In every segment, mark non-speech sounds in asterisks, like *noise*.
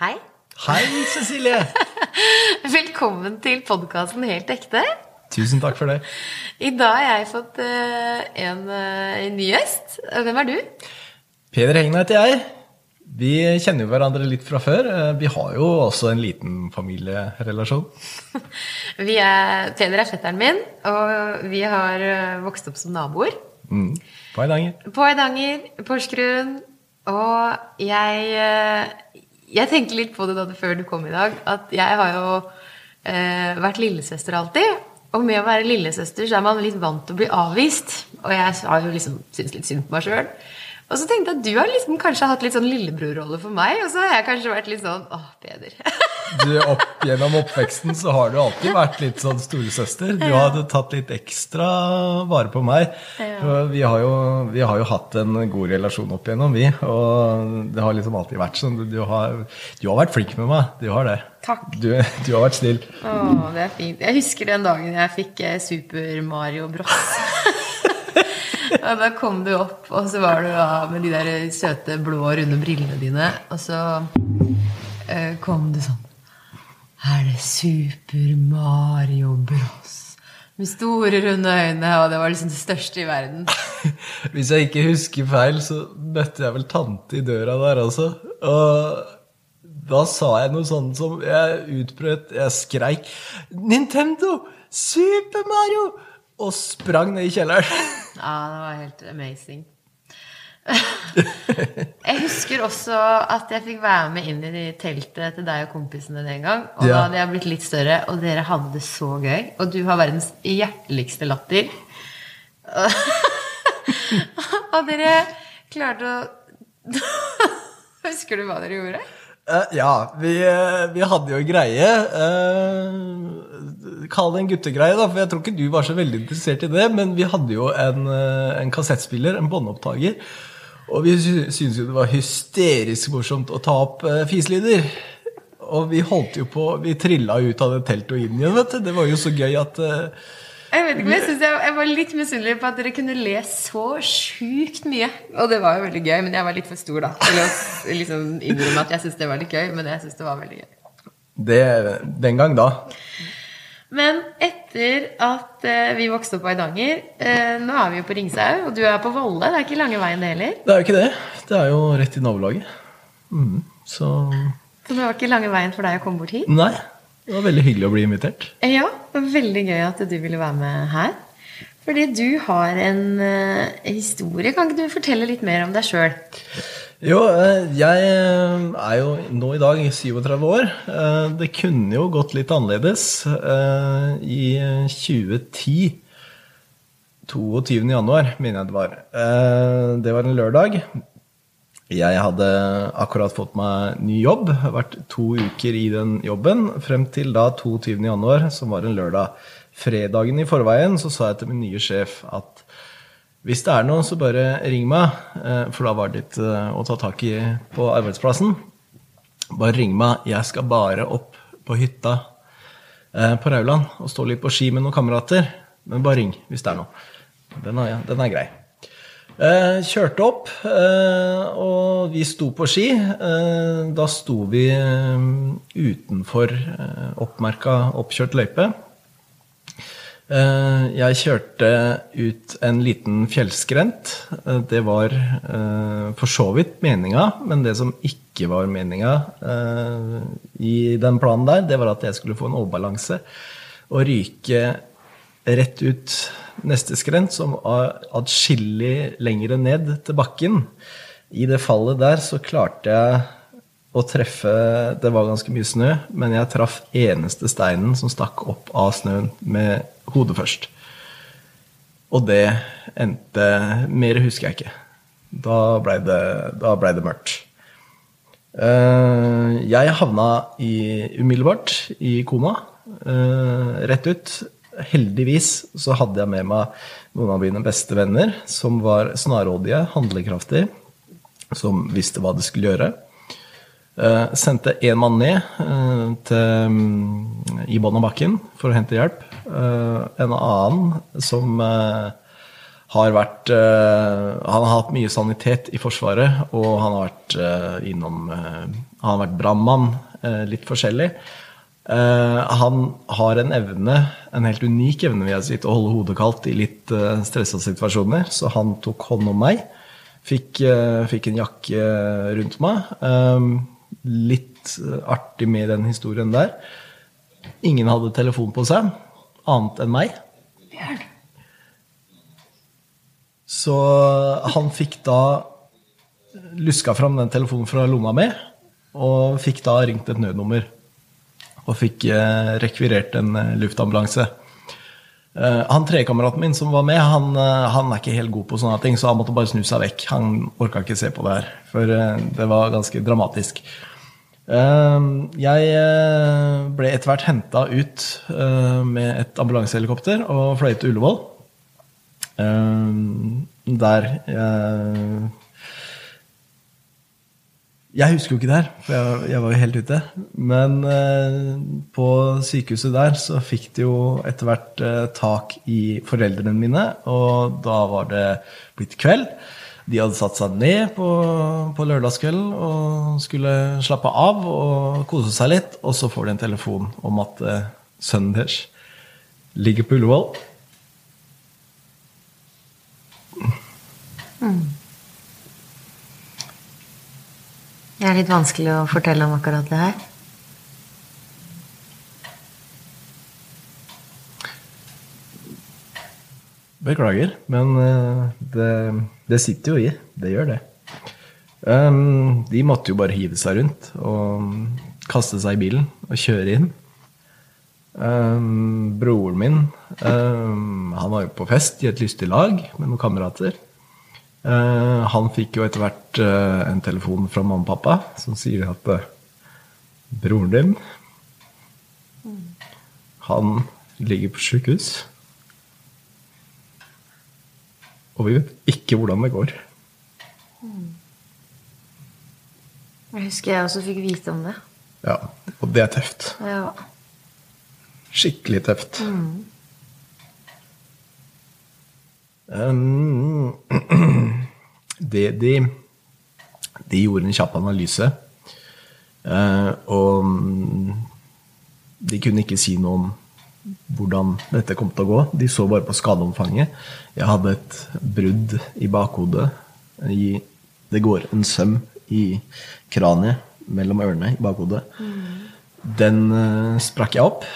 Hei. Hei, Cecilie! *laughs* Velkommen til podkasten Helt ekte. Tusen takk for det. I dag har jeg fått eh, en, eh, en ny gjest. Hvem er du? Peder Hegna heter jeg. Vi kjenner jo hverandre litt fra før. Eh, Vi har jo også en liten familierelasjon. *laughs* Vi er, Peder er fetteren min, og vi har eh, vokst opp som naboer. Mm. På Eidanger. På Eidanger, Porsgrunn. Og jeg, eh, jeg tenkte litt på det da før du kom i dag, at jeg har jo eh, vært lillesøster alltid. Og med å være lillesøster så er man litt vant til å bli avvist. Og jeg har jo liksom syntes litt synd på meg sjøl. Og så tenkte jeg at du har liksom kanskje hatt litt sånn lillebrorrolle for meg, og så har jeg kanskje vært litt sånn Åh, Peder. *laughs* Du, opp Gjennom oppveksten så har du alltid vært litt sånn storesøster. Du hadde tatt litt ekstra vare på meg. Vi, har jo, vi har jo hatt en god relasjon opp igjennom, vi. Og det har liksom alltid vært sånn. Du har, du har vært flink med meg. Du har det. Takk. Du, du har vært snill. Å, det er fint. Jeg husker den dagen jeg fikk eh, Super Mario Bros. *laughs* og da kom du opp, og så var du da med de der søte blå, runde brillene dine. Og så eh, kom du sånn Er det Super Mario Bros? Med store, runde øyne, og det var liksom det største i verden. *laughs* Hvis jeg ikke husker feil, så møtte jeg vel tante i døra der også. Og da sa jeg noe sånt som Jeg utbrøt, jeg skreik 'Nintendo! Super Mario!' Og sprang ned i kjelleren. Ja, det var helt amazing. *laughs* Jeg husker også at jeg fikk være med inn i teltet til deg og kompisene den gang. Og da hadde jeg blitt litt større, og dere hadde det så gøy. Og du har verdens hjerteligste latter. *laughs* Og dere klarte å *laughs* Husker du hva dere gjorde? Uh, ja, vi, eh, vi hadde jo en greie. Uh, Kall det en guttegreie, da, for jeg tror ikke du var så veldig interessert i det. Men vi hadde jo en, en kassettspiller, en båndopptaker. Og vi syntes jo det var hysterisk morsomt å ta opp uh, fiselyder. Og vi holdt jo på Vi trilla ut av det teltet og inn igjen, vet du. Det var jo så gøy at eh, Jeg vet ikke, men jeg, synes jeg, jeg var litt misunnelig på at dere kunne le så sjukt mye. Og det var jo veldig gøy, men jeg var litt for stor da til å liksom innrømme at jeg syntes det var litt gøy. Men jeg synes det var veldig gøy. det, Den gang da. Men etter at eh, vi vokste opp på Eidanger eh, Nå er vi jo på Ringsau, og du er på Volle. Det er ikke lange veien, det heller. Det er jo ikke det. Det er jo rett i nabolaget. Mm, så Så det var ikke lange veien for deg å komme bort hit. Nei. Det var veldig hyggelig å bli invitert. Ja, det var veldig gøy at du ville være med her. Fordi du har en eh, historie. Kan ikke du fortelle litt mer om deg sjøl? Jo, eh, jeg er jo nå i dag 37 år. Eh, Det kunne jo gått litt annerledes. Eh, I 2010 22. januar, mener jeg det var. Eh, Det var en lørdag. Jeg hadde akkurat fått meg ny jobb. Vært to uker i den jobben. Frem til da 22. januar, som var en lørdag. Fredagen i forveien så sa jeg til min nye sjef at hvis det er noe, så bare ring meg. eh, For da var det litt eh, å ta tak i på arbeidsplassen. Bare ring meg. Jeg skal bare opp på hytta eh, på Rauland og stå litt på ski med noen kamerater. Men bare ring hvis det er noe. Den er, den er grei. Kjørte opp, og vi sto på ski. Da sto vi utenfor oppmerka oppkjørt løype. Eh, Jeg kjørte ut en liten fjellskrent. Eh, Det var eh, for så vidt meninga, men det som ikke var meninga i den planen der, det var at jeg skulle få en overbalanse og ryke rett ut neste skrent, som var atskillig lengre ned til bakken. I det fallet der så klarte jeg å treffe Det var ganske mye snø, men jeg traff eneste steinen som stakk opp av snøen, med hodet først. Og det endte Mer husker jeg ikke. Da blei det, ble det mørkt. Eh, Jeg havna i, umiddelbart i koma. eh, Rett ut. Heldigvis så hadde jeg med meg noen av mine beste venner som var snarrådige, handlekraftige, som visste hva de skulle gjøre. Eh, sendte én mann ned til, mm, i bånn av bakken for å hente hjelp. Eh, en annen som eh, har vært eh, Han har hatt mye sanitet i Forsvaret, og han har vært innom Han har vært brannmann, litt forskjellig. Han har en evne, en helt unik evne, vil jeg si, til å holde hodet kaldt i litt uh, stressa situasjoner. Så han tok hånd om meg. Fikk, fikk en jakke rundt meg. Litt artig med den historien der. Ingen hadde telefon på seg, annet enn meg. Bjørn. Så han fikk da luska fram den telefonen fra lomma mi, og fikk da ringt et nødnummer. Og fikk eh, rekvirert en eh, luftambulanse. Eh, han trekameraten min som var med, han, eh, han er ikke helt god på sånne ting, så han måtte bare snu seg vekk. Han orka ikke se på det her, for eh, det var ganske dramatisk. Eh, Jeg eh, ble etter hvert henta ut eh, med et ambulansehelikopter og fløy til Ullevål. Eh, Der jeg Jeg husker jo ikke det her, for jeg, var jo helt ute. Men eh, på sykehuset der så fikk de jo etter hvert eh, tak i foreldrene mine, og da var det blitt kveld. De hadde satt seg ned på, på lørdagskvelden og skulle slappe av og kose seg litt, og så får de en telefon om at eh, sønnen deres ligger på Ullevål. Det er litt vanskelig å fortelle om akkurat det her. Beklager, men eh, det, det sitter jo i. Det gjør det. Um, de måtte jo bare hive seg rundt og kaste seg i bilen og kjøre inn. Um, broren min um, han var jo på fest i et lystig lag med noen kamerater. Uh, han fikk jo etter hvert uh, en telefon fra mamma og pappa som sier at uh, broren din Han ligger på sykehus. Og vi vet ikke hvordan det går. Jeg husker jeg også fikk vite om det. Ja, Og det er tøft. Ja. Skikkelig tøft. Um, *clears throat* det de, de gjorde en kjapp analyse, eh, og mm, de kunne ikke si noe om hvordan dette kom til å gå. De så bare på skadeomfanget. Jeg hadde et brudd i bakhodet. I, det går en søm i kraniet mellom ørene i bakhodet. Den uh, sprakk jeg opp.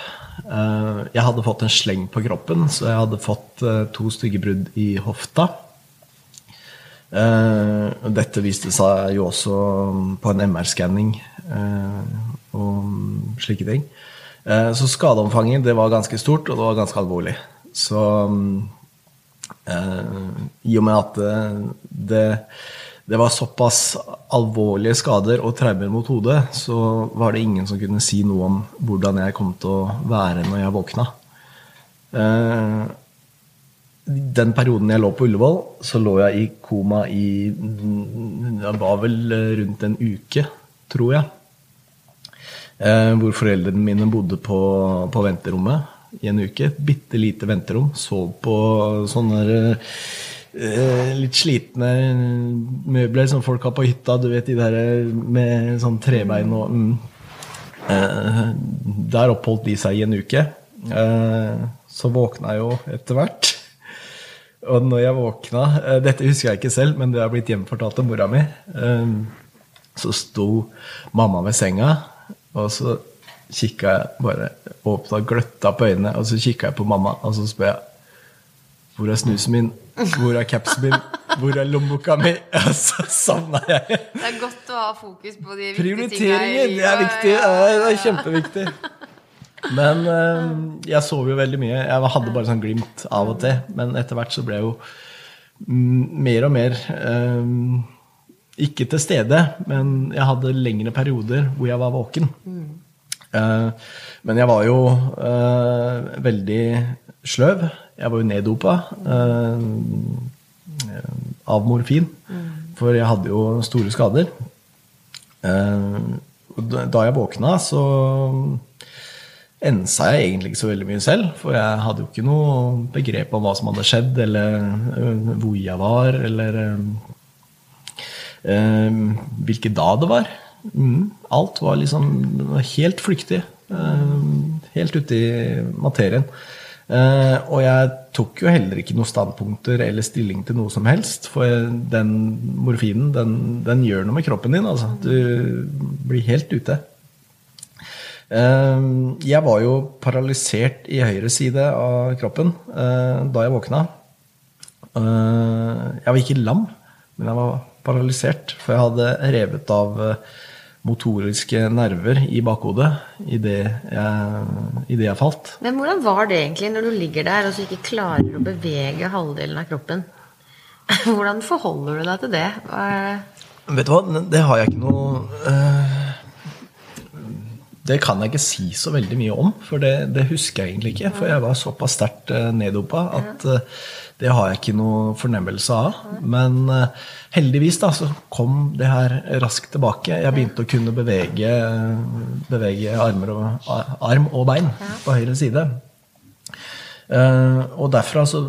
Uh, jeg hadde fått en sleng på kroppen, så jeg hadde fått uh, to stygge brudd i hofta. Dette viste seg jo også på en MR-skanning og slike ting. Eh, så skadeomfanget det var ganske stort, og det var ganske alvorlig. Så eh, i og med at det, det, det var såpass alvorlige skader og traumer mot hodet, så var det ingen som kunne si noe om hvordan jeg kom til å være når jeg våkna. Eh, den perioden jeg lå på Ullevål, så lå jeg i koma i Det var vel rundt en uke, tror jeg. Eh, hvor foreldrene mine bodde på, på venterommet i en uke. Bitte lite venterom. Sov på sånne eh, litt slitne møbler som folk har på hytta. Du vet de der med sånn trebein og mm. eh, Der oppholdt de seg i en uke. Så våkna jeg jo etter hvert. Og når jeg våkna Dette husker jeg ikke selv, men det har blitt hjemfortalt av mora mi. Så sto mamma ved senga, og så kikka jeg bare åpna gløtta på øynene, og så kikka jeg på mamma, og så spør jeg Hvor er snusen min? Hvor er capsen min? Hvor er lommeboka mi? *laughs* Og så savna jeg. Det er godt å ha fokus på de viktige tingene i det er viktig. Det er kjempeviktig. Men eh, jeg sov jo veldig mye. Jeg hadde bare sånn glimt av og til. Men etter hvert så ble jeg jo mer og mer eh, ikke til stede, men jeg hadde lengre perioder hvor jeg var våken. Eh, men jeg var jo eh, veldig sløv. Jeg var jo neddopa eh, av morfin, for jeg hadde jo store skader. Eh, da jeg våkna, så ensa jeg egentlig ikke så veldig mye selv. For jeg hadde jo ikke noe begrep om hva som hadde skjedd, eller øh, hvor jeg var, eller øh, da det var. Mm, alt var liksom helt flyktig. Øh, helt ute i materien. Uh, og jeg tok jo heller ikke noen standpunkter eller stilling til noe som helst. For den morfinen, den, den gjør noe med kroppen din. Altså. Du blir helt ute. Uh, jeg var jo paralysert i høyre side av kroppen uh, da jeg våkna. jeg var ikke lam, men jeg var paralysert, for jeg hadde revet av motoriske nerver i bakhodet idet jeg, i det jeg falt. Men hvordan var det egentlig når du ligger der og så ikke klarer å bevege halvdelen av kroppen? *laughs* Hvordan forholder du deg til det? Vet du hva, det har jeg ikke noe uh, Det kan jeg ikke si så veldig mye om, for det, det husker jeg egentlig ikke. For jeg var såpass sterkt uh, neddopa at det har jeg ikke noe fornemmelse av. Men uh, heldigvis da, så kom det her raskt tilbake. Jeg begynte å kunne bevege, bevege og, arm og bein på høyre side. Uh, og derfra så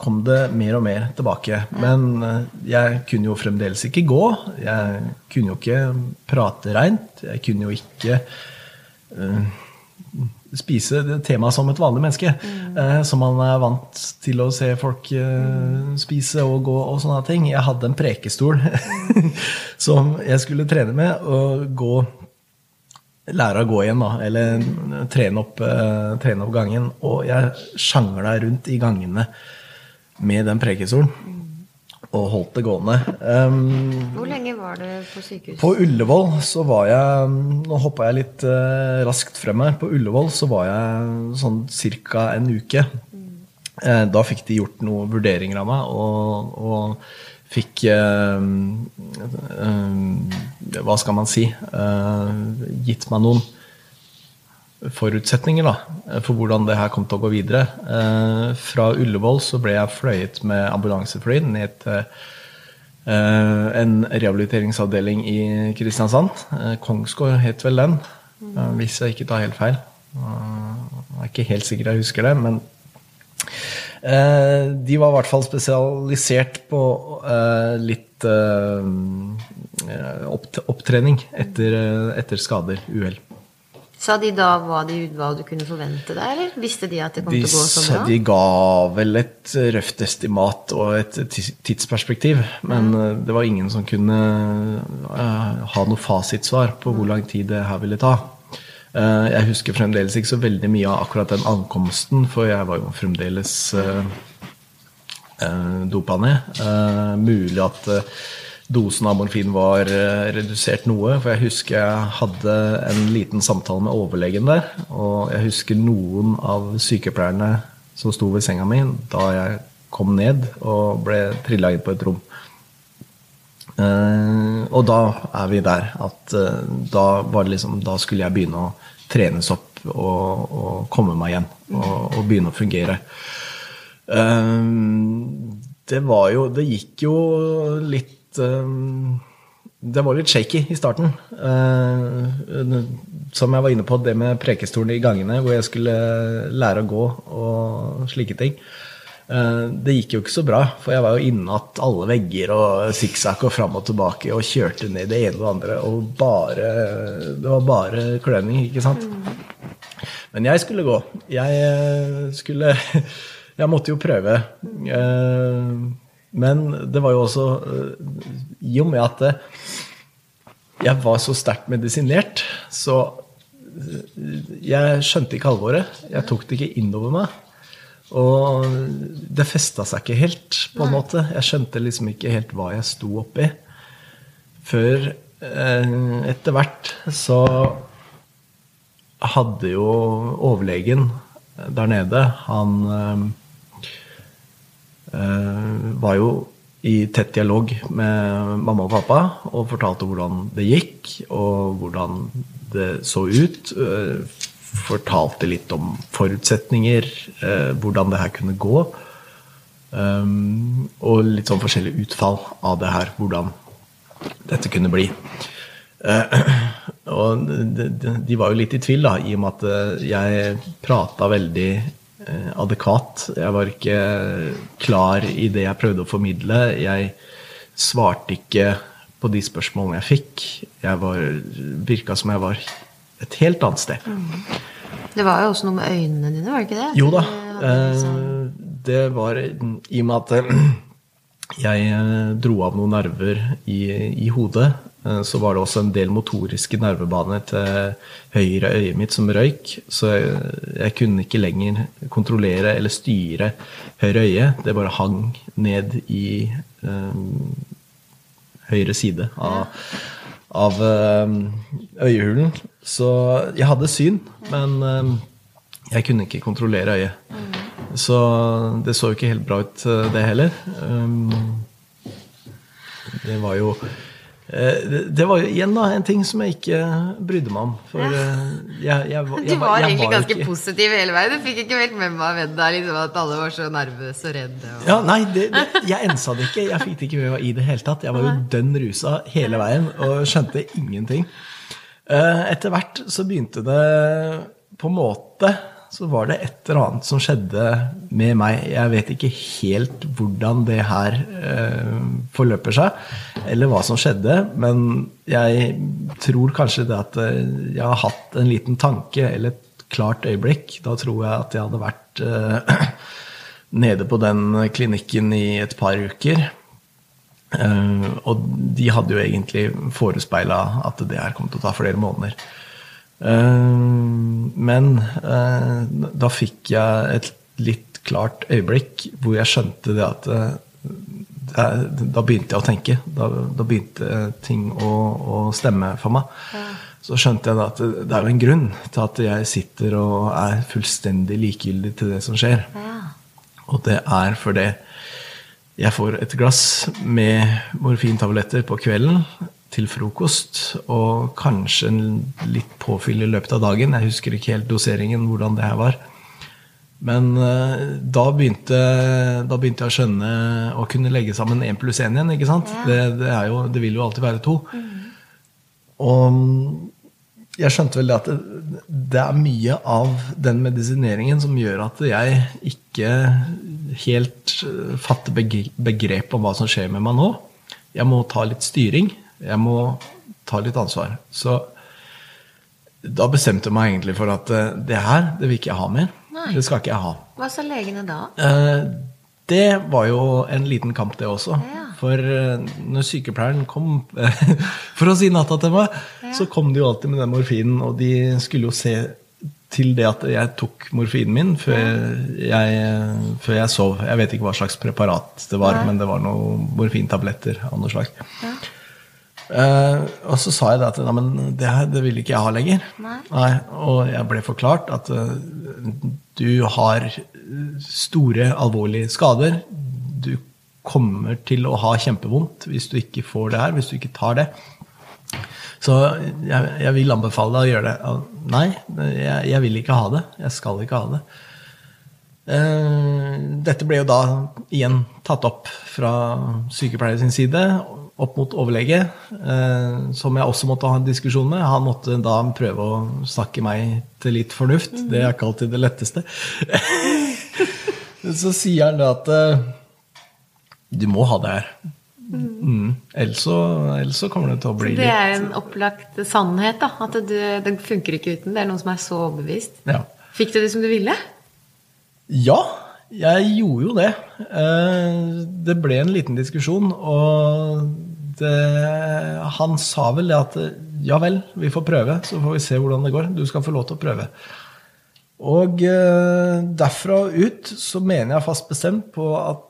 kom det mer og mer tilbake. Men uh, jeg kunne jo fremdeles ikke gå. Jeg kunne jo ikke prate reint. Jeg kunne jo ikke spise temaet som et vanlig menneske. Mm. Eh, som man er vant til å se folk eh, spise og gå og sånne ting. Jeg hadde en prekestol *laughs* som jeg skulle trene med, og gå lære å gå igjen, da. Eller trene opp, eh, trene opp gangen. Og jeg sjangla rundt i gangene med den prekestolen og holdt det gående. Um, Hvor lenge var det på sykehus? På Ullevål så var jeg Nå hoppa jeg litt uh, raskt frem her. På Ullevål så var jeg sånn ca. en uke. Mm. Uh, da fikk de gjort noen vurderinger av meg, og, og fikk uh, Hva skal man si Gitt meg noen forutsetninger da, for hvordan det her kom til å gå videre. Eh, fra Ullevål så ble jeg fløyet med ambulansefly ned til eh, en rehabiliteringsavdeling i Kristiansand. Eh, Kongsgård het vel den, hvis jeg ikke tar helt feil. Jeg er ikke helt sikker jeg husker det, men de var i hvert fall spesialisert på litt opptrening etter skader, uhell. Sa de da hva, de, hva, du kunne forvente deg, eller visste de at det kom de, til å gå så bra? De ga vel et røft estimat og et tidsperspektiv. Men mm. det var ingen som kunne uh, ha noe fasitsvar på hvor lang tid det her ville ta. Uh, jeg husker fremdeles ikke så veldig mye av akkurat den ankomsten, for jeg var jo fremdeles uh, dopa ned. mulig at dosen av morfin var eh, redusert noe. For jeg husker jeg hadde en liten samtale med overlegen der. Og jeg husker noen av sykepleierne som sto ved senga mi da jeg kom ned og ble trilla inn på et rom. Uh, og da er vi der at uh, da, liksom, da, skulle jeg begynne å trenes opp og, og komme meg igjen. Og, og begynne å fungere. Det var jo Det gikk jo litt uh, Det var litt shaky i starten. Uh, som jeg var inne på, det med prekestolen i gangene, hvor jeg skulle lære å gå og slike ting. Det gikk jo ikke så bra, for jeg var jo innatt alle vegger og sikksakk og fram og tilbake og kjørte ned det ene og det andre. Og bare, det var bare kløning, ikke sant? Men jeg skulle gå. Jeg skulle *laughs* Jeg måtte jo prøve. Men det var jo også eh, I og med at eh, jeg var så sterkt medisinert, så eh, jeg skjønte ikke alvoret. Jeg tok det ikke innover meg. Og det festa seg ikke helt, på en måte. Jeg skjønte liksom ikke helt hva jeg sto oppi. Før etter hvert så hadde jo overlegen der nede Han var jo i tett dialog med mamma og pappa og fortalte hvordan det gikk, og hvordan det så ut. Eh, fortalte litt om forutsetninger, eh, hvordan det her kunne gå. Og litt sånn forskjellig utfall av det her, hvordan dette kunne bli. Og de, var jo litt i tvil, da, i og med at eh, jeg prata veldig eh, adekvat. Jeg var ikke klar i det jeg prøvde å formidle. Jeg svarte ikke på de spørsmålene jeg fikk. Jeg var, virka som jeg var et helt annet sted. Det var jo også noe med øynene dine, var det ikke det? Jo da. Eh, Det var i og med at eh, jeg eh, dro av noen nerver i, i hodet, eh, så var det også en del motoriske nervebaner til høyre øyet mitt som røyk. Så jeg, jeg kunne ikke lenger kontrollere eller styre høyre øye. Det bare hang ned i um, høyre side av, av um, øyehulen. Så jeg hadde syn, men um, jeg kunne ikke kontrollere øyet. Så det så jo ikke helt bra ut, eh, det heller. Det var jo eh, det- Det var jo igjen da en ting som jeg ikke brydde meg om. For jeg, jeg, jeg, var- Du var jeg egentlig var ganske ikke- positiv hele veien. Du fikk ikke helt med meg Vedda, liksom, at alle var så nervøse og redde. Og... Ja, nei, det, det, jeg ensa det ikke. Jeg fikk det ikke med meg i det hele tatt. Jeg var jo dønn rusa hele veien og skjønte ingenting. Eh, Etter hvert så begynte det På en måte så var det et eller annet som skjedde med meg. Jeg vet ikke helt hvordan det her eh, forløper seg, eller hva som skjedde, men jeg tror kanskje det at eh, jeg har hatt en liten tanke eller et klart øyeblikk. Da tror jeg at jeg hadde vært eh, *clears throat* nede på den klinikken i et par uker. Eh, og de hadde jo egentlig forespeila at det her kom til å ta flere måneder. Eh, men eh, da fikk jeg et litt klart øyeblikk hvor jeg skjønte det at eh, Da begynte jeg å tenke. Da, da begynte ting å, å stemme for meg. Så skjønte jeg da at det, er jo en grunn til at jeg sitter og er fullstendig likegyldig til det som skjer. Og det er fordi jeg får et glass med morfintabletter på kvelden til frokost, og kanskje en litt påfyll i løpet av dagen. Jeg husker ikke helt doseringen, hvordan det her var. Men eh, da begynte, da begynte jeg å skjønne å kunne legge sammen én pluss én igjen. ikke sant? Det, det, er jo, det vil jo alltid være to. Og jeg skjønte vel det at det, det er mye av den medisineringen som gjør at jeg ikke helt fatter begrep om hva som skjer med meg nå. Jeg må ta litt styring. Jeg må ta litt ansvar. Så da bestemte jeg meg egentlig for at eh, det her, det vil ikke jeg ha mer. Nei. Det skal ikke jeg ha. Hva sa legene da? Eh, Det var jo en liten kamp, det også. Ja. For eh, når sykepleieren kom *laughs* for å si natta til meg, så kom de jo alltid med den morfinen, og de skulle jo se til det at jeg tok morfinen min før jeg, før jeg sov. Jeg vet ikke hva slags preparat det var, men det var noen morfintabletter av noe slag. Eh, og så sa jeg det at nei, men det her det vil ikke jeg ha lenger. Nei. og jeg ble forklart at uh, du har store, alvorlige skader. Du kommer til å ha kjempevondt hvis du ikke får det her, hvis du ikke tar det. Så jeg, jeg vil anbefale deg å gjøre det. Nei, jeg, jeg vil ikke ha det. Jeg skal ikke ha det. Uh, Dette ble jo da igjen tatt opp fra sykepleier sin side, opp mot overlege, eh, som jeg også måtte ha en diskusjon med. Han måtte da prøve å snakke meg til litt fornuft. Det er ikke alltid det letteste. *laughs* Så sier han da at eh, du må ha det her. Mm. Ellers, så, ellers så kommer det til å bli litt Det er en opplagt sannhet, da. At du, det funker ikke uten. Det er noen som er så overbevist. ja. Fikk du det som du ville? Ja, jeg gjorde jo det. Eh, Det ble en liten diskusjon, og det, han sa vel det at ja vel, vi får prøve, så får vi se hvordan det går. Du skal få lov til å prøve. Og eh, derfra og ut så mener jeg fast bestemt på at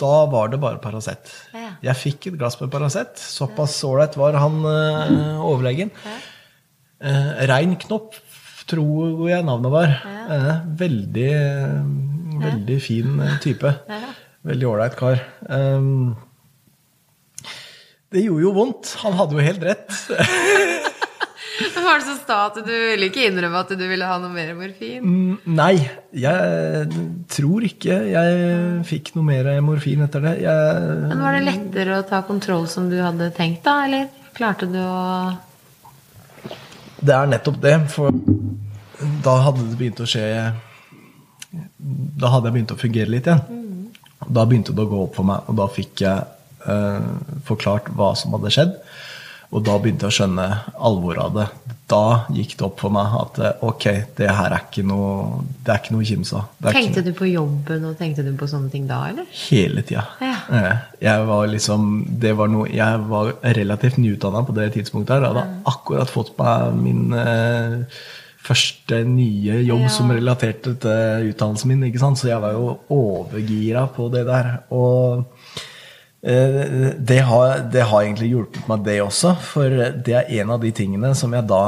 da var det bare Paracet. Ja. Jeg fikk et glass med Paracet. Såpass ålreit var han eh, overlegen. Eh, Rein Knopp, tror jeg navnet var. Eh, veldig, veldig fin eh, type. Ja. Veldig ålreit kar. Um, det gjorde jo vondt. Han hadde jo helt rett. *laughs* Var det så sta at du ville ikke innrømme at du ville ha noe mer morfin? Mm, Nei, jeg tror ikke jeg fikk noe mer morfin etter det. Jeg, Men Var det lettere å ta kontroll som du hadde tenkt, da? Eller klarte du å Det er nettopp det, for da hadde det begynt å skje Da hadde jeg begynt å fungere litt igjen. Da begynte det å gå opp for meg, og da fikk jeg forklart hva som hadde skjedd. Og da begynte jeg å skjønne alvoret av det. Da gikk det opp for meg at eh, ok, det her er ikke noe Det er ikke noe kimse av. Tenkte du på jobben og tenkte du på sånne ting da, eller? Hele tida. Ja. Eh, Jeg var liksom Det var noe Jeg var relativt nyutdanna på det tidspunktet her. Jeg hadde akkurat fått meg min eh, første nye jobb Ja. som relaterte til utdannelsen min. ikke sant? Så jeg var jo overgira på det der. Og eh, det har, det har egentlig hjulpet meg, det også. For det er en av de tingene som jeg da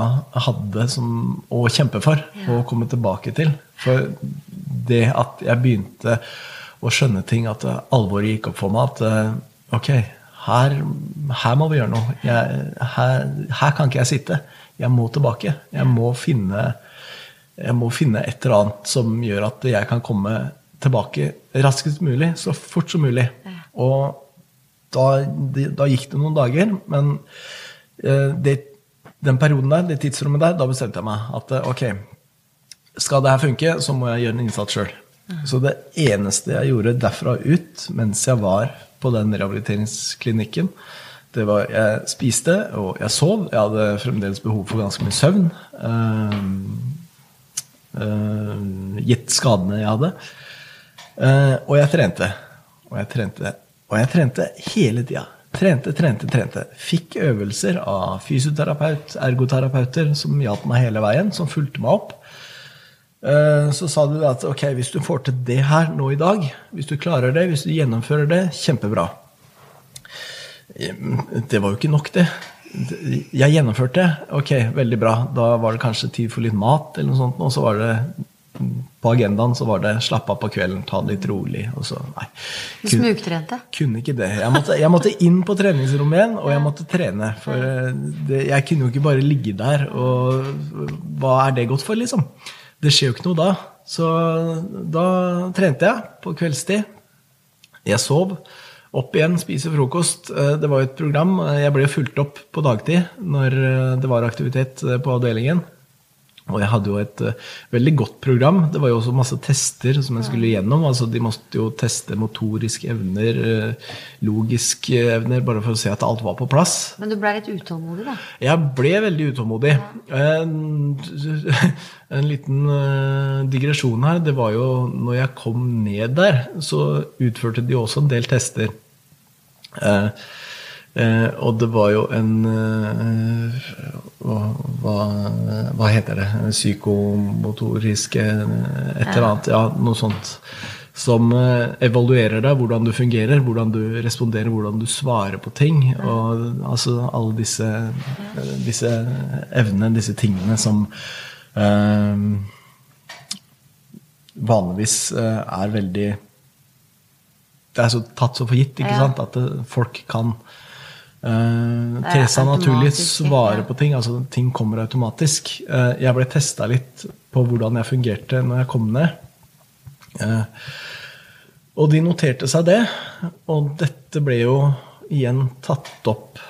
hadde som, å kjempe for. Å komme tilbake til. For det at jeg begynte å skjønne ting, at eh, alvoret gikk opp for meg. At eh, ok, her, her må vi gjøre noe. Jeg, her, her kan ikke jeg sitte. Jeg må tilbake. Jeg må finne jeg må finne et eller annet som gjør at jeg kan komme tilbake raskest mulig, så fort som mulig. Og da, da gikk det noen dager, men eh, det, den perioden der, det tidsrommet der, da bestemte jeg meg at eh, ok, skal det her funke, så må jeg gjøre en innsats sjøl. Så det eneste jeg gjorde derfra ut mens jeg var på den rehabiliteringsklinikken, det var jeg spiste og jeg sov. Jeg hadde fremdeles behov for ganske mye søvn. eh, gitt skadene jeg hadde. Og jeg trente. Og jeg trente. Og jeg trente hele tida. Trente, trente, trente. Fikk øvelser av fysioterapeut, ergoterapeuter som hjalp meg hele veien, som fulgte meg opp. Eh, Så sa du at ok, hvis du får til det her nå i dag, hvis du klarer det, hvis du gjennomfører det, kjempebra. Eh, Det var jo ikke nok, det. Jeg gjennomførte. Ok, veldig bra. Da var det kanskje tid for litt mat, eller noe sånt, og så var det på agendaen så var det 'slapp av på kvelden, ta det litt rolig'. Og så, nei. Du smugtrente? kunne ikke det. Jeg måtte, jeg måtte inn på treningsrommet igjen, og jeg måtte trene. For eh, det, jeg kunne jo ikke bare ligge der, og hva er det godt for, liksom? Det skjer jo ikke noe da. Så da trente jeg på kveldstid. Jeg sov. Opp igjen, spise frokost. Eh, Det var jo et program. Jeg ble fulgt opp på dagtid når eh, det var aktivitet eh, på avdelingen. Og jeg hadde jo et uh, veldig godt program. Det var jo også masse tester som jeg skulle gjennom. Altså, de måtte jo teste motoriske evner, uh, logiske evner, bare for å se at alt var på plass. Men du ble litt utålmodig, da? Jeg ble veldig utålmodig. En, *laughs* en liten eh, digresjon her. Det var jo når jeg kom ned der, så utførte de også en del tester. Eh, eh, og det var jo en eh, hva, hva, heter det? Psykomotorisk Et eller annet. Ja, noe sånt. Som eh, evaluerer deg, hvordan du fungerer, hvordan du responderer, hvordan du svarer på ting. Og altså alle disse, eh, disse evnene, disse tingene som eh, vanligvis eh, er veldig Det er så tatt så for gitt, ikke Ja. sant? At eh, folk kan uh, Det te seg naturlig, svarer på ting. Altså ting kommer automatisk. Uh, jeg ble testa litt på hvordan jeg fungerte når jeg kom ned. Uh, og de noterte seg det, og dette ble jo igjen tatt opp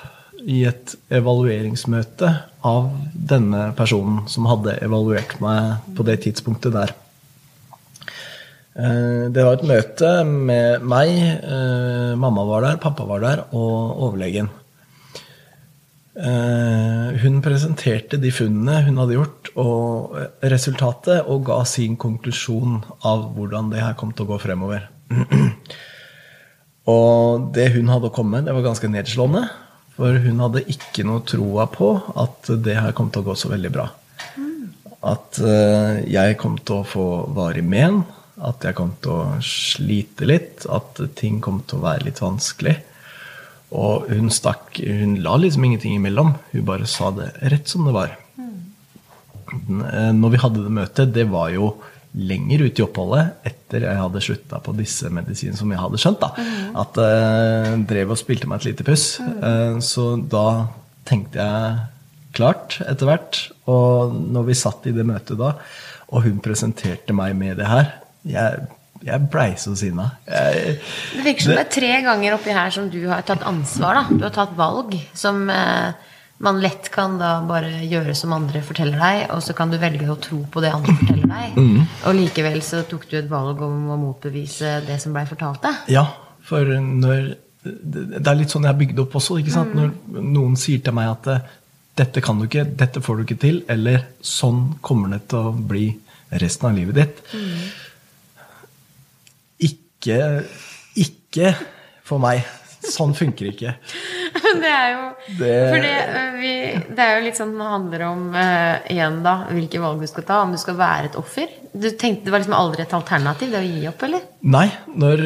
i et evalueringsmøte av denne personen som hadde evaluert meg på det tidspunktet der. Eh, Det var et møte med meg, mamma var der, pappa var der, og overlegen. Eh, Hun presenterte de funnene hun hadde gjort, og resultatet, og ga sin konklusjon av hvordan det her kom til å gå fremover. *clears throat* Og det hun hadde å komme med, det var ganske nedslående. For hun hadde ikke noe troa på at det her kom til å gå så veldig bra. At eh, jeg kom til å få varig men, at jeg kom til å slite litt, at ting kom til å være litt vanskelig. Og hun stakk Hun la liksom ingenting imellom. Hun bare sa det rett som det var. Mm. Når vi hadde det møtet, det var jo lenger ut i oppholdet etter jeg hadde slutta på disse medisinene som jeg hadde skjønt. da, At uh, drev og spilte meg et lite puss. Eh, så da tenkte jeg klart etter hvert. Og når vi satt i det møtet da, og hun presenterte meg med det her Jeg, jeg blei så sinna. Jeg, Det virker som det er tre ganger oppi her som du har tatt ansvar. da. Du har tatt valg som eh, man lett kan da bare gjøre som andre forteller deg, og så kan du velge å tro på det andre forteller deg. Og likevel så tok du et valg om å motbevise det som blei fortalt deg. Ja, for når Det det er litt sånn jeg har bygd opp også. ikke sant? Når noen sier til meg at eh, dette kan du ikke, dette får du ikke til, eller sånn kommer det til å bli resten av livet ditt. Ikke, ikke for meg. Sånn funker ikke. *laughs* det er jo Det- Fordi vi, det er jo litt sånn det handler om uh, igjen, da, hvilke valg du skal ta. Om du skal være et offer. Du tenkte Det var liksom aldri et alternativ, det å gi opp, eller? Nei, når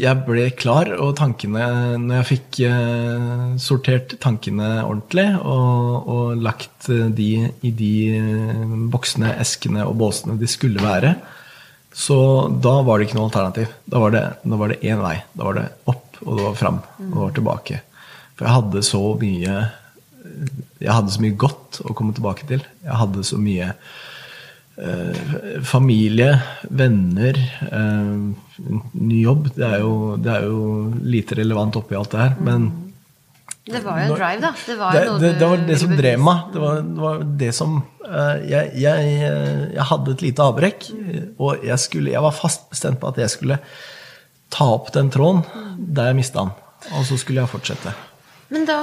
jeg ble klar, og tankene Når jeg fikk uh, sortert tankene ordentlig og, og lagt de i de boksene, eskene og båsene de skulle være, så da var det ikke noe alternativ. Da var det, da var det én vei. Da var det opp, og det var fram, og det var tilbake. For jeg hadde så mye Jeg hadde så mye godt å komme tilbake til. Jeg hadde så mye Eh, familie, venner, eh, ny jobb. Det er, jo, det er jo lite relevant oppi alt det her. Men Det var jo en drive, da. Det var, det, det, det var det som drev meg. Det var, det var det som eh, jeg, jeg, eh, jeg hadde et lite avbrekk, og jeg, skulle, jeg var fast bestemt på at jeg skulle ta opp den tråden der jeg mista den. Og så skulle jeg fortsette. Men da,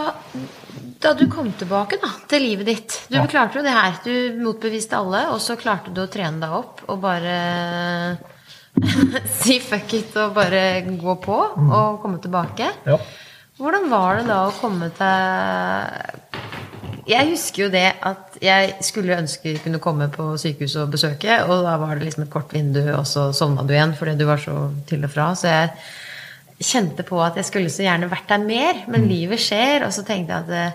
da du kom tilbake da, til livet ditt Du klarte jo det her. Du motbeviste alle, og så klarte du å trene deg opp og bare *laughs* si fuck it og bare gå på og komme tilbake. Ja. Hvordan var det da å komme til Jeg husker jo det at jeg skulle ønske jeg kunne komme på sykehuset og besøke, og da var det liksom et kort vindu, og så sovna du igjen fordi du var så til og fra. Så jeg kjente på at jeg skulle så gjerne vært der mer, men livet skjer, og så tenkte jeg at det,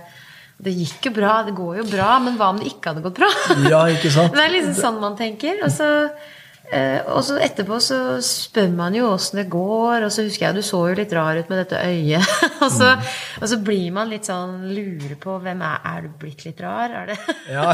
det gikk jo bra, det går jo bra, men hva om det ikke hadde gått bra? Ja, ikke sant? *laughs* Det er liksom sånn man tenker. Og så, og så etterpå så spør man jo åssen det går, og så husker jeg du så jo litt rar ut med dette øyet. *laughs* og, så, og så blir man litt sånn lurer på hvem er Er du blitt litt rar? Er det Ja.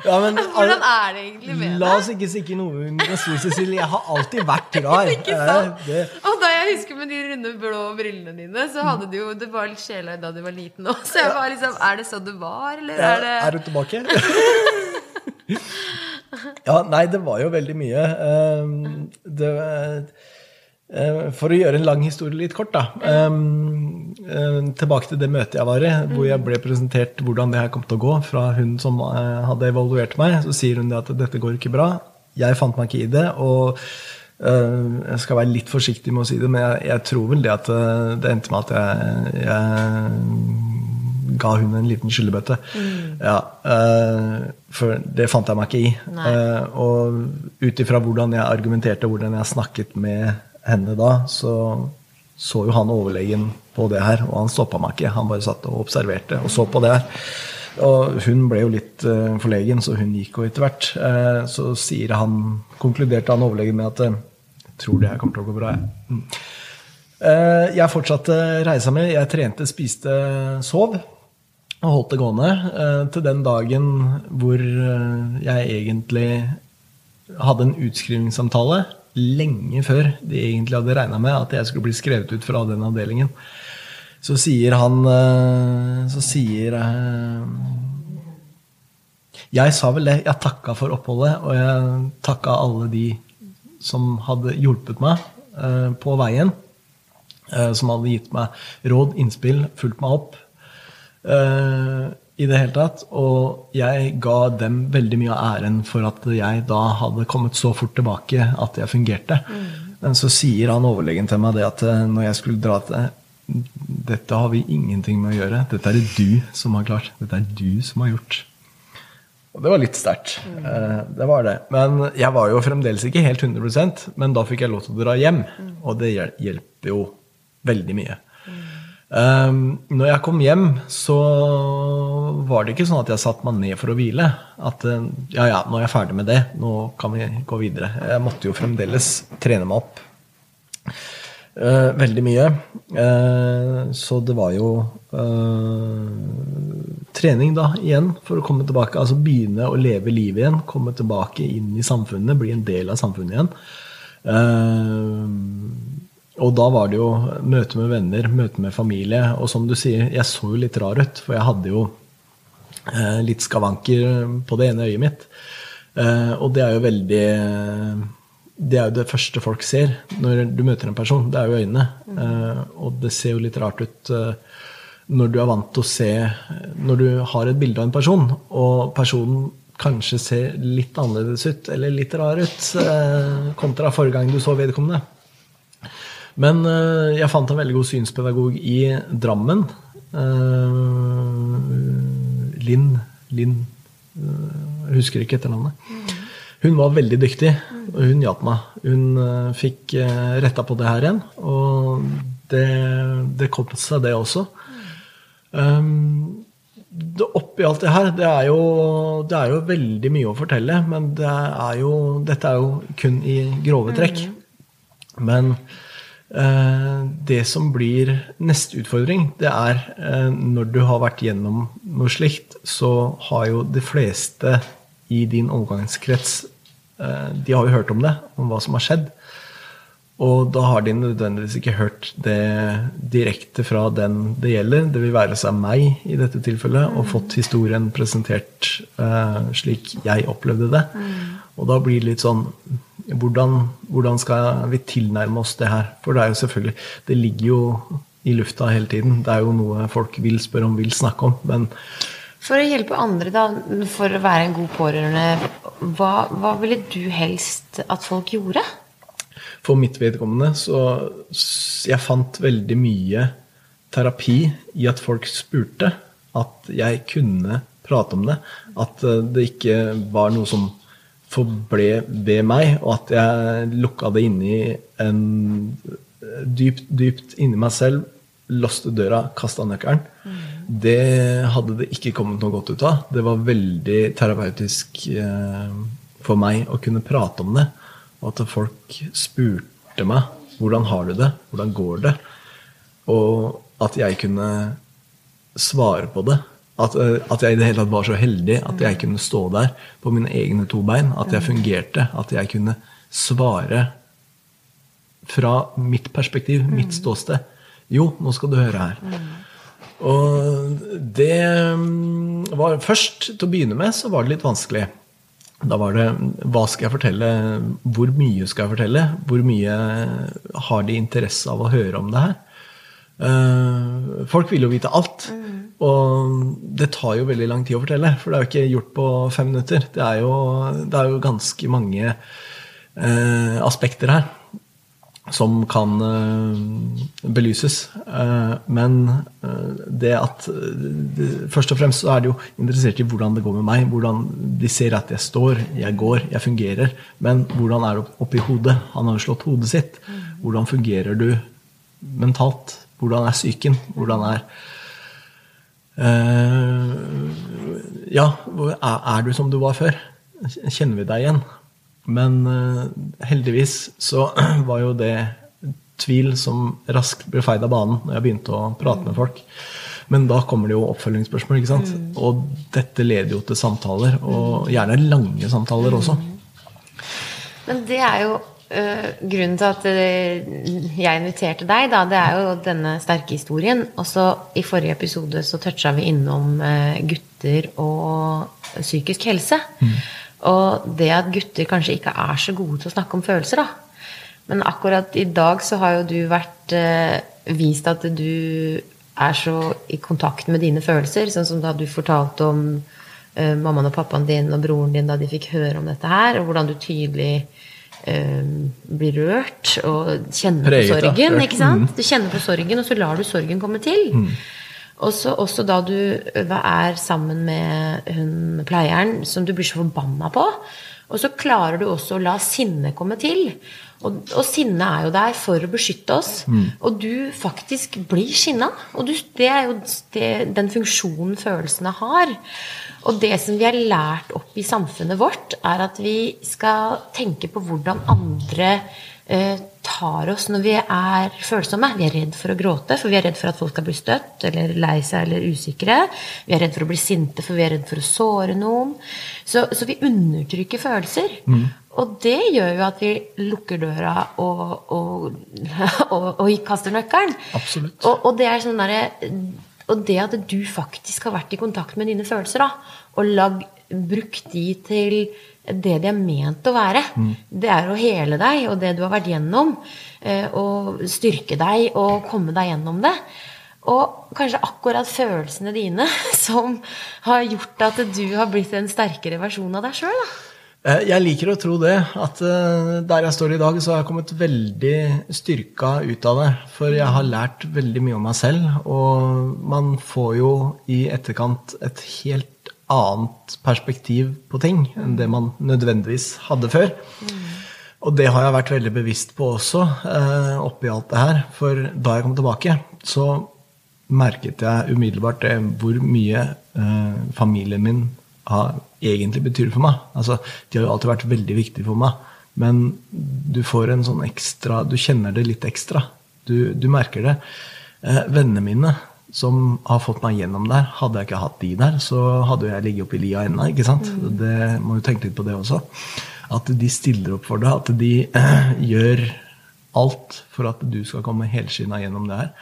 Ja, men, *laughs* Hvordan er det egentlig med deg? La oss ikke stikke noe under stol, Cecilie. Jeg har alltid vært rar. *laughs* Ikke sant? Eh, Det, Og da jeg husker med de runde blå brillene dine, så hadde du jo Det var litt sjela da du var liten òg. Så jeg var liksom Er det så du var, eller Ja, er det er du tilbake? Ja, nei, det var jo veldig mye. Ehm, Det, eh, for å gjøre en lang historie litt kort, da. Ehm, eh, Tilbake til det møtet jeg var i, hvor jeg ble presentert hvordan det her kom til å gå fra hun som eh, hadde evaluert meg. Så sier hun at dette går ikke bra. Jeg fant meg ikke i det. og jeg skal være litt forsiktig med å si det, men jeg, jeg tror vel det at det endte med at jeg, jeg ga hun en liten skyllebøtte. Ja, eh, for det fant jeg meg ikke i. Nei. Eh, og ut ifra hvordan jeg argumenterte, hvordan jeg snakket med henne da, så så jo han overlegen på det her, og han stoppa meg ikke. Han bare satt og observerte og så på det her. Og hun ble jo litt eh, forlegen, så hun gikk jo etter hvert. Så sier han, konkluderte han overlegen med at jeg tror det her kommer til å gå bra. jeg. Mm. Jeg fortsatte reisa mi. Jeg trente, spiste, sov og holdt det gående eh, til den dagen hvor eh, jeg egentlig hadde en utskrivningssamtale lenge før de egentlig hadde regna med at jeg skulle bli skrevet ut fra den avdelingen. Så sier han eh, Så sier Jeg sa vel det. Jeg takka for oppholdet, og jeg takka alle de som hadde hjulpet meg på veien. Som hadde gitt meg råd, innspill, fulgt meg opp. Eh, I det hele tatt. Og jeg ga dem veldig mye av æren for at jeg da hadde kommet så fort tilbake at jeg fungerte. Men så sier han overlegen til meg det at eh, når jeg skulle dra til Dette har vi ingenting med å gjøre. Dette er det du som har klart. Dette er du som har gjort. Og det var litt sterkt. Mm. Det var det. Men jeg var jo fremdeles ikke helt 100% men da fikk jeg lov til å dra hjem. Og det hjelper jo veldig mye. Um, når jeg kom hjem, så var det ikke sånn at jeg satte meg ned for å hvile. At eh, ja, ja, nå er jeg ferdig med det. Nå kan vi gå videre. Jeg måtte jo fremdeles trene meg opp. uh, veldig mye. Uh, så det var jo uh, trening da, igjen, for å komme tilbake. Altså begynne å leve livet igjen. Komme tilbake inn i samfunnet, bli en del av samfunnet igjen. Eh, Og da var det jo møte med venner, møte med familie. Og som du sier, jeg så jo litt rar ut, for jeg hadde jo eh, litt skavanker på det ene øyet mitt. Eh, og det er jo veldig Det er jo det første folk ser når du møter en person. Det er jo øynene. Eh, og det ser jo litt rart ut når du er vant til å se Når du har et bilde av en person, og personen kanskje ser litt annerledes ut, eller litt rar ut, kontra forrige gang du så vedkommende. Men eh, jeg fant en veldig god synspedagog i Drammen. Eh, Linn Linn Jeg husker ikke etternavnet. Hun var veldig dyktig, og hun hjalp meg. Hun fikk retta på det her igjen, og det, det kom seg, det også. Um, det, oppi alt det her, det er, jo, det er, jo, veldig mye å fortelle. Men det er jo, dette er jo kun i grove trekk. Men eh, det som blir neste utfordring, det er eh, når du har vært gjennom noe slikt, så har jo de fleste i din omgangskrets eh, De har jo hørt om det, om hva som har skjedd. Og da har de nødvendigvis ikke hørt det direkte fra den det gjelder, det vil være seg meg i dette tilfellet, og fått historien presentert slik jeg opplevde det. Og da blir det litt sånn hvordan, hvordan, skal vi tilnærme oss det her? For det er jo selvfølgelig Det ligger jo i lufta hele tiden. Det er jo noe folk vil spørre om, vil snakke om. Men For å hjelpe andre, da, for å være en god pårørende, hva, hva ville du helst at folk gjorde? for mitt vedkommende så Jeg fant veldig mye terapi i at folk spurte. At jeg kunne prate om det. At eh, det ikke var noe som forble ved meg, og at jeg lukka det inni en Dypt, dypt inni meg selv, låste døra, kasta nøkkelen. Mm. Det hadde det ikke kommet noe godt ut av. Det var veldig terapeutisk eh, for meg å kunne prate om det. Og at folk spurte meg hvordan har du det, hvordan går det? Og at jeg kunne svare på det. At, eh, at, jeg i det hele tatt var så heldig at jeg kunne stå der på mine egne to bein. At jeg fungerte. At jeg kunne svare fra mitt perspektiv, mitt ståsted. Jo, nå skal du høre her. Og det mm, var Først, til å begynne med, så var det litt vanskelig. Da var det hva skal jeg fortelle, hvor mye skal jeg fortelle? Hvor mye har de interesse av å høre om det her? Uh, folk vil jo vite alt. Mm. Og det tar jo veldig lang tid å fortelle, for det er jo ikke gjort på fem minutter. Det er jo, det er jo ganske mange eh, aspekter her som kan eh, belyses. Eh, men uh, det at Først og fremst så er de jo interessert i hvordan det går med meg. Hvordan de ser at jeg står, jeg går, jeg fungerer. Men hvordan er det oppi hodet? Han har jo slått hodet sitt. Hvordan fungerer du mentalt? Hvordan er psyken? Hvordan er Ja, er du som du var før? Kjenner vi deg igjen? Men uh, heldigvis så *clears throat* var jo det tvil som raskt ble feid av banen når jeg begynte å prate med folk. Men da kommer det jo oppfølgingsspørsmål. ikke sant? Mm. Og dette leder jo til samtaler, og mm. gjerne lange samtaler også. Men det er jo grunnen til at uh, jeg inviterte deg, da. Det er jo denne sterke historien. Og så i forrige episode så toucha vi innom uh, gutter og psykisk helse. Mm. Og det at gutter kanskje ikke er så gode til å snakke om følelser, da. Men akkurat i dag så har jo du vært eh, vist at du er så i kontakt med dine følelser. Sånn som da du fortalte om eh, mammaen og pappaen din og broren din da de fikk høre om dette her, og hvordan du tydelig eh, blir rørt og kjenner Preget, på sorgen. ikke sant? Mm. Du kjenner på sorgen, og så lar du sorgen komme til. Mm. Også, også da du er sammen med hun pleieren som du blir så forbanna på. Og så klarer du også å la sinnet komme til. Og, og sinnet er jo der for å beskytte oss. Mm. Og du faktisk blir sinna. Og du, det er jo det, den funksjonen følelsene har. Og det som vi har lært opp i samfunnet vårt, er at vi skal tenke på hvordan andre tar oss når vi er følsomme. Vi er redd for å gråte, for vi er redd for at folk skal bli støtt eller lei seg eller usikre. Vi er redd for å bli sinte, for vi er redd for å såre noen. Så, så vi undertrykker følelser. Mm. Og det gjør jo at vi lukker døra og, og, *laughs* og, og kaster nøkkelen. Absolutt. Og, det er sånn derre og det at du faktisk har vært i kontakt med dine følelser da, og lag, brukt de til det de er ment å være. Mm. Det er å hele deg og det du har vært gjennom, eh, og styrke deg og komme deg gjennom det. Og kanskje akkurat følelsene dine *laughs* som har gjort at du har blitt en sterkere versjon av deg sjøl. Eh, jeg liker å tro det. At eh, der jeg står i dag, så har jeg kommet veldig styrka ut av det. For jeg har lært veldig mye om meg selv. Og man får jo i etterkant et helt annet perspektiv på ting enn det man nødvendigvis hadde før. Og det har jeg vært veldig bevisst på også eh, oppi alt det her. For da jeg kom tilbake, så merket jeg umiddelbart det, hvor mye eh, familien min har egentlig betyr for meg. Altså, de har jo alltid vært veldig viktige for meg. Men du får en sånn ekstra Du kjenner det litt ekstra. Du, du merker det. Eh, vennene mine som har fått meg gjennom der. Hadde jeg ikke hatt de der, så hadde jeg ligget oppi lia ennå. ikke sant? Mm. Det må jo tenke litt på det også. At de stiller opp for deg. At de eh, *clears throat* gjør alt for at du skal komme helskinna gjennom det her.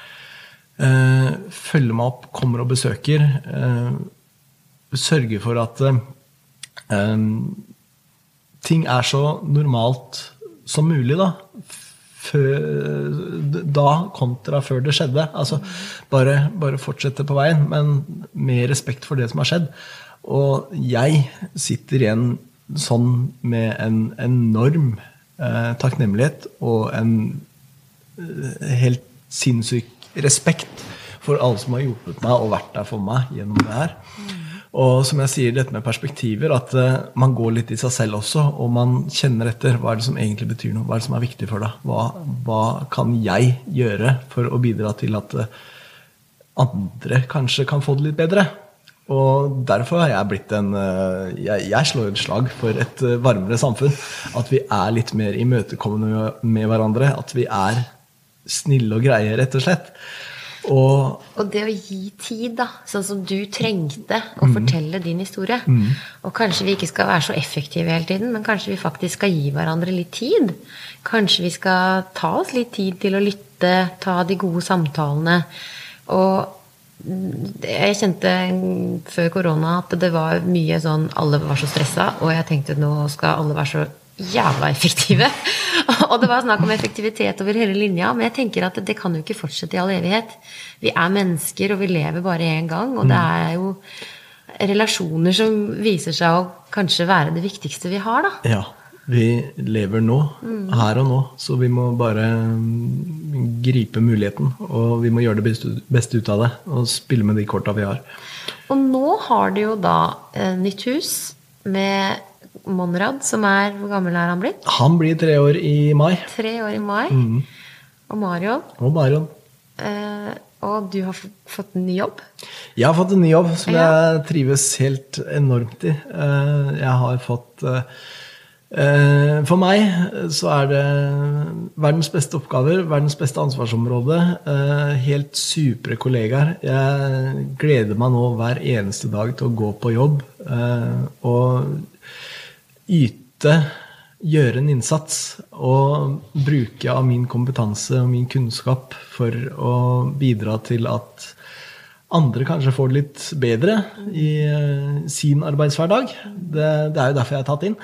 Eh, følger meg opp, kommer og besøker. Eh, sørger for at eh, ting er så normalt som mulig, da da kontra før det skjedde. Altså, bare, bare fortsette på veien, men med respekt for det som har skjedd. Og jeg sitter igjen sånn med en enorm eh, takknemlighet og en eh, helt sinnssyk respekt for alle som har hjulpet meg og vært der for meg gjennom det her. Og som jeg sier, dette med perspektiver, at uh, man går litt i seg selv også, og man kjenner etter hva er det som egentlig betyr noe, hva er det som er viktig for deg. Hva, hva kan jeg gjøre for å bidra til at uh, andre kanskje kan få det litt bedre? Og derfor har jeg blitt en uh, jeg, jeg, slår et slag for et varmere samfunn. At vi er litt mer imøtekommende med hverandre. At vi er snille og greie, rett og slett. Og, og, det å gi tid, da, sånn som du trengte å mm. fortelle din historie. Mm. Og kanskje vi ikke skal være så effektive hele tiden, men kanskje vi faktisk skal gi hverandre litt tid. Kanskje vi skal ta oss litt tid til å lytte, ta de gode samtalene. Og jeg kjente før korona at det var mye sånn Alle var så stressa, og jeg tenkte nå skal alle være så jævla effektive. *laughs* og det var snakk om effektivitet over hele linja, men jeg tenker at det kan jo ikke fortsette i all evighet. Vi er mennesker, og vi lever bare én gang, og det mm. er jo relasjoner som viser seg å kanskje være det viktigste vi har, da. Ja. Vi lever nå, mm. her og nå, så vi må bare mm, gripe muligheten. Og vi må gjøre det beste, ut av det, og spille med de korta vi har. Og nå har du jo da eh, nytt hus med Monrad, som er Hvor gammel er han blitt? Han blir tre år i mai. Tre år i mai. Mm. Og Marion. Og Marion. Eh, og du har fått en ny jobb? Jeg har fått en ny jobb som ja. jeg trives helt enormt i. Eh, jeg har fått eh, eh, For meg så er det verdens beste oppgaver, verdens beste ansvarsområde. Eh, helt supre kollegaer. Jeg gleder meg nå hver eneste dag til å gå på jobb. Eh, og yte, gjøre en innsats og bruke av min kompetanse og min kunnskap for å bidra til at andre kanskje får det litt bedre i uh, sin arbeidshverdag. Det, det, er jo derfor jeg er tatt inn.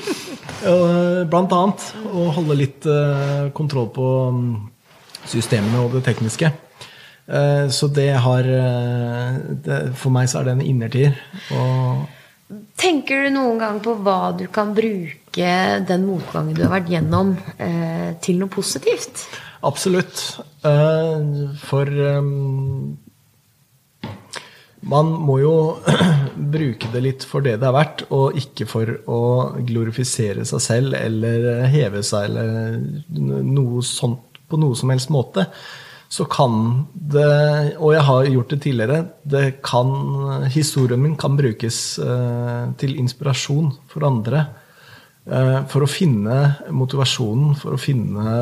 *laughs* Blant annet å holde litt uh, kontroll på um, systemene og det tekniske. Så det har det, For meg så er det en innertier. Og Tenker du noen gang på hva du kan bruke den motgangen du har vært gjennom, eh, til noe positivt? Absolutt. Eh, for eh, man må jo *clears throat* bruke det litt for det det er verdt, og ikke for å glorifisere seg selv eller heve seg eller noe sånt på noe som helst måte så kan det, og jeg har gjort det tidligere, det kan, historien min kan brukes uh, til inspirasjon for andre. eh, for å finne motivasjonen, for å finne,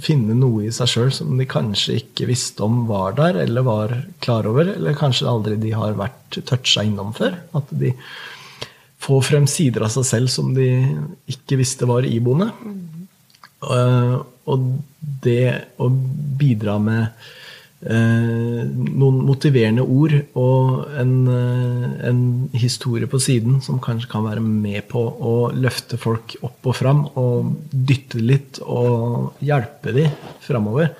finne noe i seg sjøl som de kanskje ikke visste om var der, eller var klar over, eller kanskje aldri de har vært toucha innom før. At de får frem sider av seg selv som de ikke visste var iboende. Eh, og det å bidra med eh, noen motiverende ord og en, eh, en historie på siden som kanskje kan være med på å løfte folk opp og fram og dytte litt og hjelpe de framover.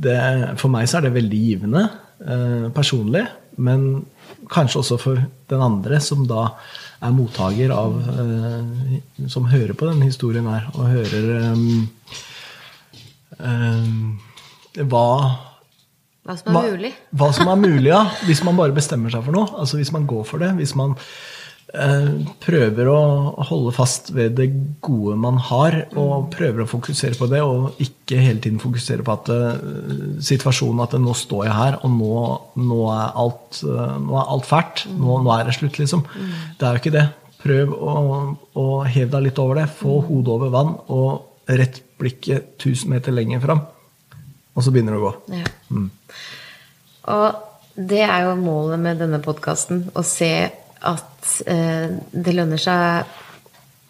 For meg så er det veldig givende eh, personlig, men kanskje også for den andre som da er mottaker av eh, Som hører på denne historien her, og hører eh, hva Hva som er mulig. hva som er mulig, ja. Hvis man bare bestemmer seg for noe. Altså Hvis man går for det. Hvis man eh, prøver å holde fast ved det gode man har, og prøver å fokusere på det, og ikke hele tiden fokusere på at eh, situasjonen at nå står jeg her, og nå, nå, er, alt, eh, nå er alt fælt. Nå, nå er det slutt, liksom. Det er jo ikke det. Prøv å, å heve deg litt over det. Få hodet over vann, og rett blikket 1000 meter lenger fram. Og så begynner det å gå. Ja. Og det er jo målet med denne podkasten. Å se at eh, det lønner seg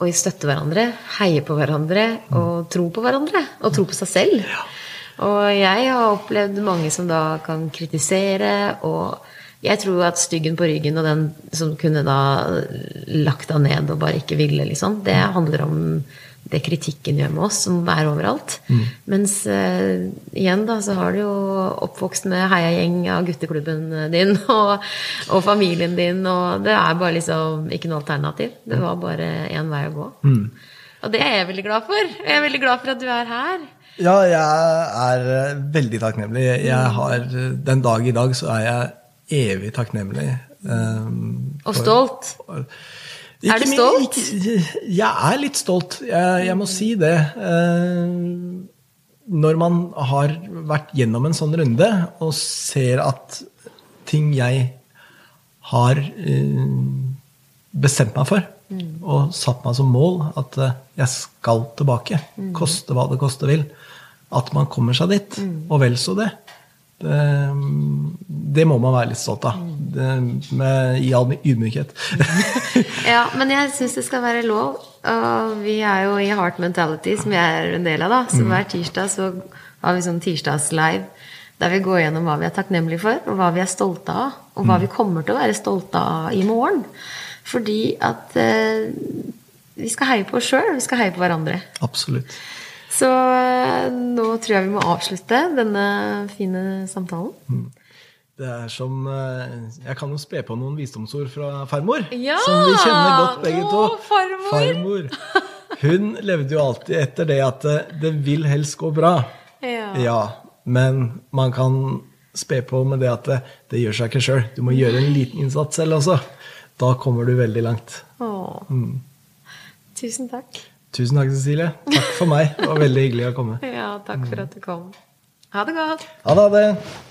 å støtte hverandre, heie på hverandre og tro på hverandre. Og tro på seg selv. Og jeg har opplevd mange som da kan kritisere, og jeg tror at styggen på ryggen og den som kunne da lagt deg ned og bare ikke ville, liksom, det handler om det kritikken gjør med oss, som er overalt. Mens uh, igjen, da, så har du jo oppvokst med heiagjeng av gutteklubben din *laughs* og, og familien din, og det er bare liksom ikke noe alternativ. Det var bare én vei å gå. Og det er jeg veldig glad for. Jeg er veldig glad for at du er her. Ja, jeg er eh, veldig takknemlig. Jeg har, den dag i dag så er jeg evig takknemlig. Um, Og stolt. Ikke Er du stolt? Ikke, jeg er litt stolt. Jeg, jeg må si det. Eh, når man har vært gjennom en sånn runde og ser at ting jeg har eh, bestemt meg for og satt meg som mål, at eh, jeg skal tilbake, koste hva det koste vil, at man kommer seg dit, og vel så det. Det, det må man være litt stolt av. Det, med, I all ydmykhet. *laughs* Ja, men jeg syns det skal være lov. Og vi er jo i Heart Mentality, som jeg er en del av, da. Så hver tirsdag så har vi sånn tirsdagslive der vi går gjennom hva vi er takknemlige for, og hva vi er stolte av, og hva vi kommer til å være stolte av i morgen. Fordi at eh, vi skal heie på oss sjøl, vi skal heie på hverandre. Absolutt. Så eh, nå tror jeg vi må avslutte denne fine samtalen. Det er som eh, Jeg kan jo spe på noen visdomsord fra farmor. Ja! Som vi kjenner godt begge to. Å, farmor! Farmor. Hun levde jo alltid etter det at det, det vil helst gå bra. Ja. Ja, men man kan spe på med det at det, det gjør seg ikke sjøl. Du må gjøre en liten innsats selv også. Da kommer du veldig langt. Åh. Tusen takk. Tusen takk, Cecilie. Takk for meg. Det var veldig hyggelig å komme. Ja, takk for at du kom. Ha det godt. Ha det. Ha det.